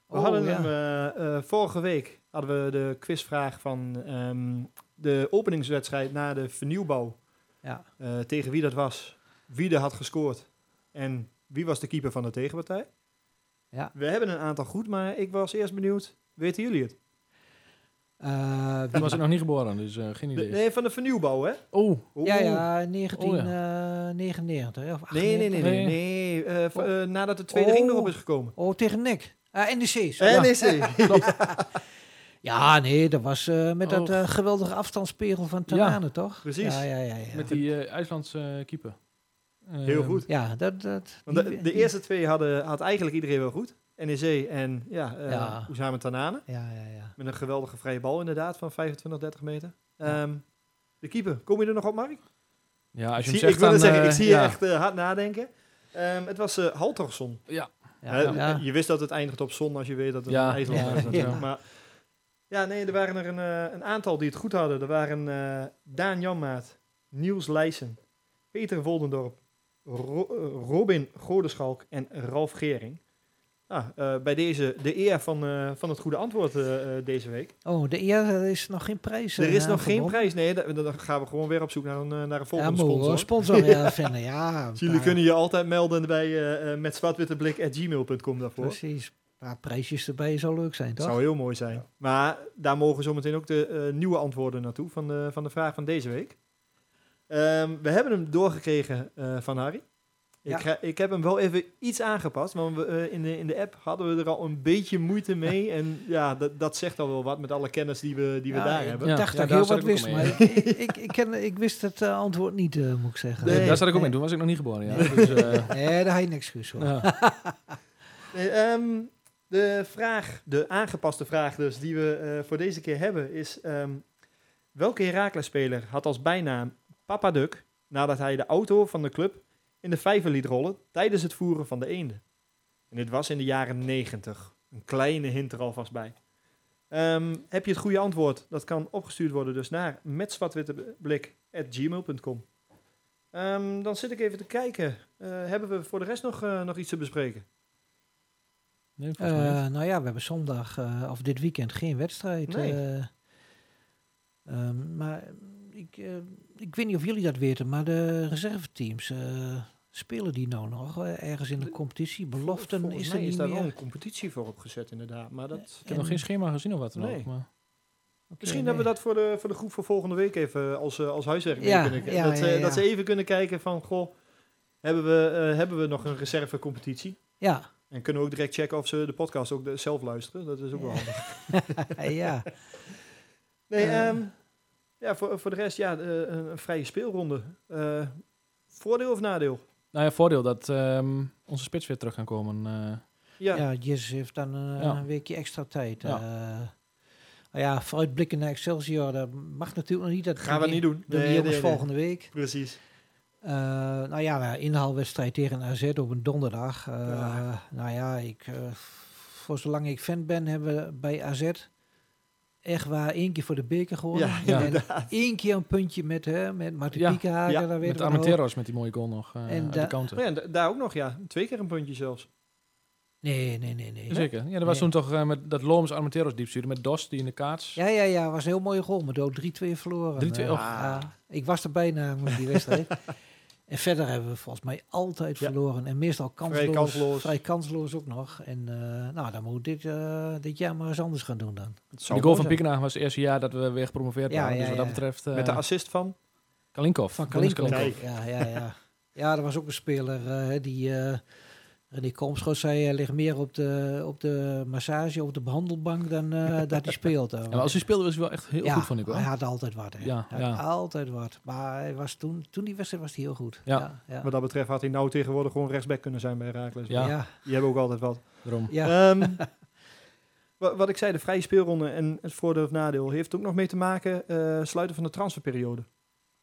We Oh, hadden ja. hem, eh, eh, vorige week hadden we de quizvraag van ehm, de openingswedstrijd na de vernieuwbouw. Ja. eh, tegen wie dat was, wie er had gescoord en wie was de keeper van de tegenpartij. Ja. We hebben een aantal goed, maar ik was eerst benieuwd, weten jullie het? Eh, wie- Toen was ik nog niet geboren, dus eh, geen idee. Nee, van de vernieuwbouw, hè? Oh, Oeh. ja, ja, 1999 of Nee, nee, nee, nee. Nee. nee. eh, Oh. eh, nadat de tweede Oh. ring erop is gekomen. Oh, tegen Nek. Ah, NEC. zo. Ja. NEC. (laughs) Ja, nee, dat was eh, met dat Oh. eh, geweldige afstandsspiegel van Tanane, toch? Precies. Ja, ja, ja. ja. Met die eh, IJslandse eh, keeper. Heel Ehm, goed. Ja, dat... dat die- de, de die- eerste twee hadden, had eigenlijk iedereen wel goed. NEC en ja, uh, Ja. Oezame Tanane. Ja, ja, ja. Met een geweldige vrije bal inderdaad van 25, 30 meter. Ja. Ehm, de keeper, kom je er nog op, Mark? Ja, als je Ik hem zie, zegt ik wil dan... zeggen, ik eh, zie ja. je echt eh, hard nadenken. Ehm, het was eh Haltorsson. Ja, Ja, Hè, ja. Je wist dat het eindigt op zon als je weet dat het Ja, een IJsland ja. Maar ja, nee, er waren er een, een aantal die het goed hadden. Er waren eh, Daan Janmaat, Niels Leijsen, Peter Voldendorp, Ro- Robin Godeschalk en Ralf Gering. Ah, eh, bij deze de eer van, eh, van het goede antwoord eh, deze week. Oh, de eer er is nog geen prijs. er is nog geen prijs. Nee, da- dan gaan we gewoon weer op zoek naar een, naar een Ja, volgende we sponsor. sponsor ja, (laughs) vinden. Ja, Dus jullie kunnen je altijd melden bij uh, met zwartwitteblik.gmail.com daarvoor. Precies. Prijsjes erbij zou leuk zijn, Dat toch? zou heel mooi zijn. Maar daar mogen zometeen ook de nieuwe antwoorden naartoe van de, van de vraag van deze week. Ehm, we hebben hem doorgekregen van Harry. Ik, ga- ik heb hem wel even iets aangepast, want we, eh, in, de, in de app hadden we er al een beetje moeite mee. En ja, dat, dat zegt al wel wat met alle kennis die we, die we Ja, daar ik hebben. Ja, dacht ja, dat ik heel wat ik wist, mee, maar ik, ik, ik, ken, ik wist het eh, antwoord niet, eh, moet ik zeggen. Nee. Daar zat ik ook Nee. in. Toen was ik nog niet geboren. Ja. Dus, eh, Nee, daar had je niks excuus voor. ja. (laughs) Nee, ehm, de vraag, de aangepaste vraag dus, die we eh, voor deze keer hebben, is... ehm, welke Heracles-speler had als bijnaam Papa Duk nadat hij de auto van de club in de vijver liet rollen tijdens het voeren van de eenden? En dit was in de jaren 90. Een kleine hint er alvast bij. Ehm, heb je het goede antwoord? Dat kan opgestuurd worden dus naar metzwartwitteblik.gmail.com. Ehm dan zit ik even te kijken. Eh, hebben we voor de rest nog, eh, nog iets te bespreken? Nee, volgens mij niet. Eh, nou ja, we hebben zondag eh, of dit weekend geen wedstrijd. Nee. Eh. Ehm, maar ik, eh, ik weet niet of jullie dat weten, maar de reserveteams, eh, spelen die nou nog eh, ergens in de competitie? Beloften Volgens is er mij niet is daar wel meer? een competitie voor opgezet inderdaad. Maar dat, Ik heb nog geen schema gezien of wat dan Nee. ook. Maar... Misschien nee. hebben we dat voor de, voor de groep voor volgende week even als, als huiswerk Ja, kunnen ja, dat, ze- ja, ja. dat ze even kunnen kijken van, goh, hebben we, hebben we nog een reservecompetitie? Ja, En kunnen we ook direct checken of ze de podcast ook de- zelf luisteren. Dat is ook wel handig. (laughs) ja. Nee, Eh. ehm, ja, voor, voor de rest, ja, eh, een, een vrije speelronde. Eh, voordeel of nadeel? Nou ja, voordeel dat ehm, onze spits weer terug kan komen. eh. Ja, Ja, Jezus heeft dan Ja. een weekje extra tijd. Ja. Ja. nou ja, vooruitblikken naar Excelsior, dat mag natuurlijk nog niet. Dat gaan we niet doen. Doen die Nee, jongens nee, nee. volgende week. Precies. Eh, nou ja, een inhaalwedstrijd tegen AZ op een donderdag. Eh, Ja. Nou ja, ik, voor zolang ik fan ben, hebben we bij AZ echt waar één keer voor de beker gewonnen. Ja, Ja. (laughs) En één keer een puntje met, hè, met Martin Ja, Piekenhagen. ja, daar met we. Armenteros met die mooie goal nog eh, En da- de counter. Oh ja, en daar ook nog, ja. Twee keer een puntje zelfs. Nee, nee, nee, nee. Zeker. Ja, dat was Nee. toen toch eh, met dat Looms Armenteros diep stuurde met Dos die in de kaats. Ja, ja, ja, was een heel mooie goal, maar ook 3-2 verloren. 3-2, Eh, oh. ja, ik was erbij namelijk die wedstrijd. (laughs) en verder hebben we volgens mij altijd Ja. verloren. En meestal kansloos. Vrij kansloos. Vrij kansloos ook nog. En eh, nou, dan moet dit, eh, dit jaar maar eens anders gaan doen dan. De goal van. Piekenhagen was het eerste jaar dat we weer gepromoveerd Ja, waren. ja, dus wat dat betreft... eh, Met de assist van? Kalinkov. Van. Kalinkov. Ja, ja, ja. ja, er was ook een speler eh, die... eh René Komschot zei, hij ligt meer op de, op de massage, op de behandelbank dan eh, (laughs) dat hij speelt. Ja, maar als hij speelde was hij wel echt heel ja, goed, vond ik wel. hij had altijd wat. Hè. Ja, Hij had ja. altijd wat. Maar hij was toen, toen die wedstrijd was hij heel goed. Ja. ja, ja. Wat dat betreft had hij nou tegenwoordig gewoon rechtsback kunnen zijn bij Herakles. Ja. ja. Die hebben ook altijd wat. Daarom. ja. Ehm, (laughs) wa- wat ik zei, de vrije speelronde en het voordeel of nadeel heeft ook nog mee te maken eh, sluiten van de transferperiode.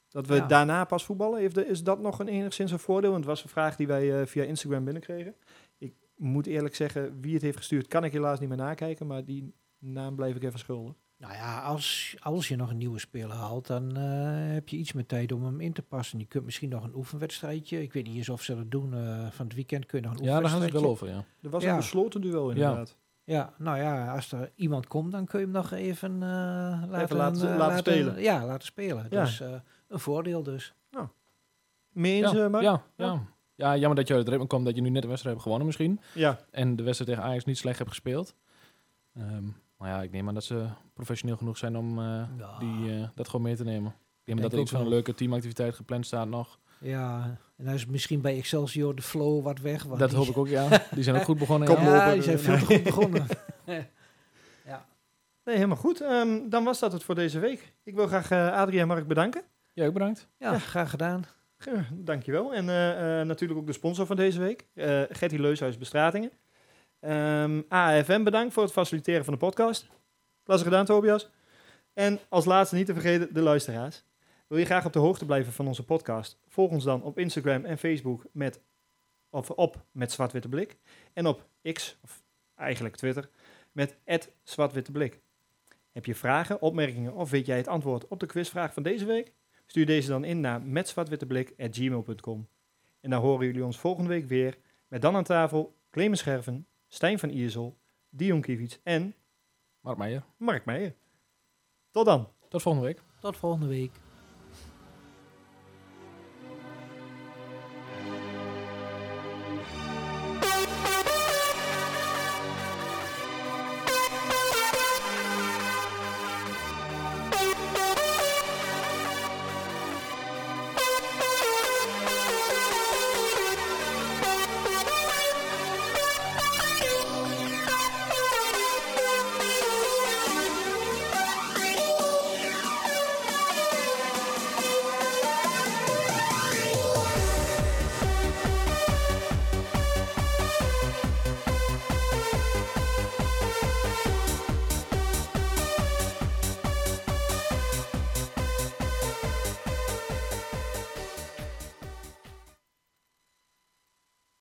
Dat we Ja. daarna pas voetballen, heeft de- is dat nog een enigszins een voordeel? Want het was een vraag die wij eh, via Instagram binnenkregen. Ik moet eerlijk zeggen, wie het heeft gestuurd, kan ik helaas niet meer nakijken, maar die naam blijf ik even schuldig. Nou ja, als, als je nog een nieuwe speler haalt, dan eh, heb je iets meer tijd om hem in te passen. Je kunt misschien nog een oefenwedstrijdje. Ik weet niet eens of ze dat doen. eh, van het weekend kun je nog een Ja, daar gaan ze het wel over, ja. Er was Ja. een besloten duel inderdaad. Ja, nou ja, als er iemand komt, dan kun je hem nog even, eh, laten, laten- eh, laten spelen. Ja, laten spelen. Ja. Dus eh, een voordeel dus. Eens, ja, eh, Mark? ja, ja. ja, jammer dat je uit het ritme komt dat je nu net een wedstrijd hebt gewonnen misschien. Ja. En de wedstrijd tegen Ajax niet slecht hebt gespeeld. Ehm, maar ja, ik neem aan dat ze professioneel genoeg zijn om eh, Ja. die, eh, dat gewoon mee te nemen. Ik neem Denk dat er ook iets van een leuke teamactiviteit gepland staat nog. Ja, en hij is misschien bij Excelsior de flow wat weg. want Dat hoop ik ook, ja. Die zijn ook goed begonnen. Kom ja. op. Ja, die zijn veel te goed begonnen. (laughs) Nee, helemaal goed. Ehm, dan was dat het voor deze week. Ik wil graag eh Adrie en Mark bedanken. Ja, ook bedankt. Ja, graag gedaan. Eh, Dankjewel. En eh, eh, natuurlijk ook de sponsor van deze week, eh Gertie Leushuis Bestratingen. Ehm AFM bedankt voor het faciliteren van de podcast. Klasse gedaan, Tobias. En als laatste niet te vergeten, de luisteraars. Wil je graag op de hoogte blijven van onze podcast? Volg ons dan op Instagram en Facebook met, of op met Zwart-Witte Blik. En op X, of eigenlijk Twitter, met Zwart-Witte Blik. Heb je vragen, opmerkingen of weet jij het antwoord op de quizvraag van deze week? Stuur deze dan in naar metzwartwitteblik.gmail.com. En dan horen jullie ons volgende week weer met dan aan tafel Clemens Scherven, Stijn van Iersel, Dion Kiewicz en Mark Meijer. Mark Meijer. Tot dan! Tot volgende week. Tot volgende week.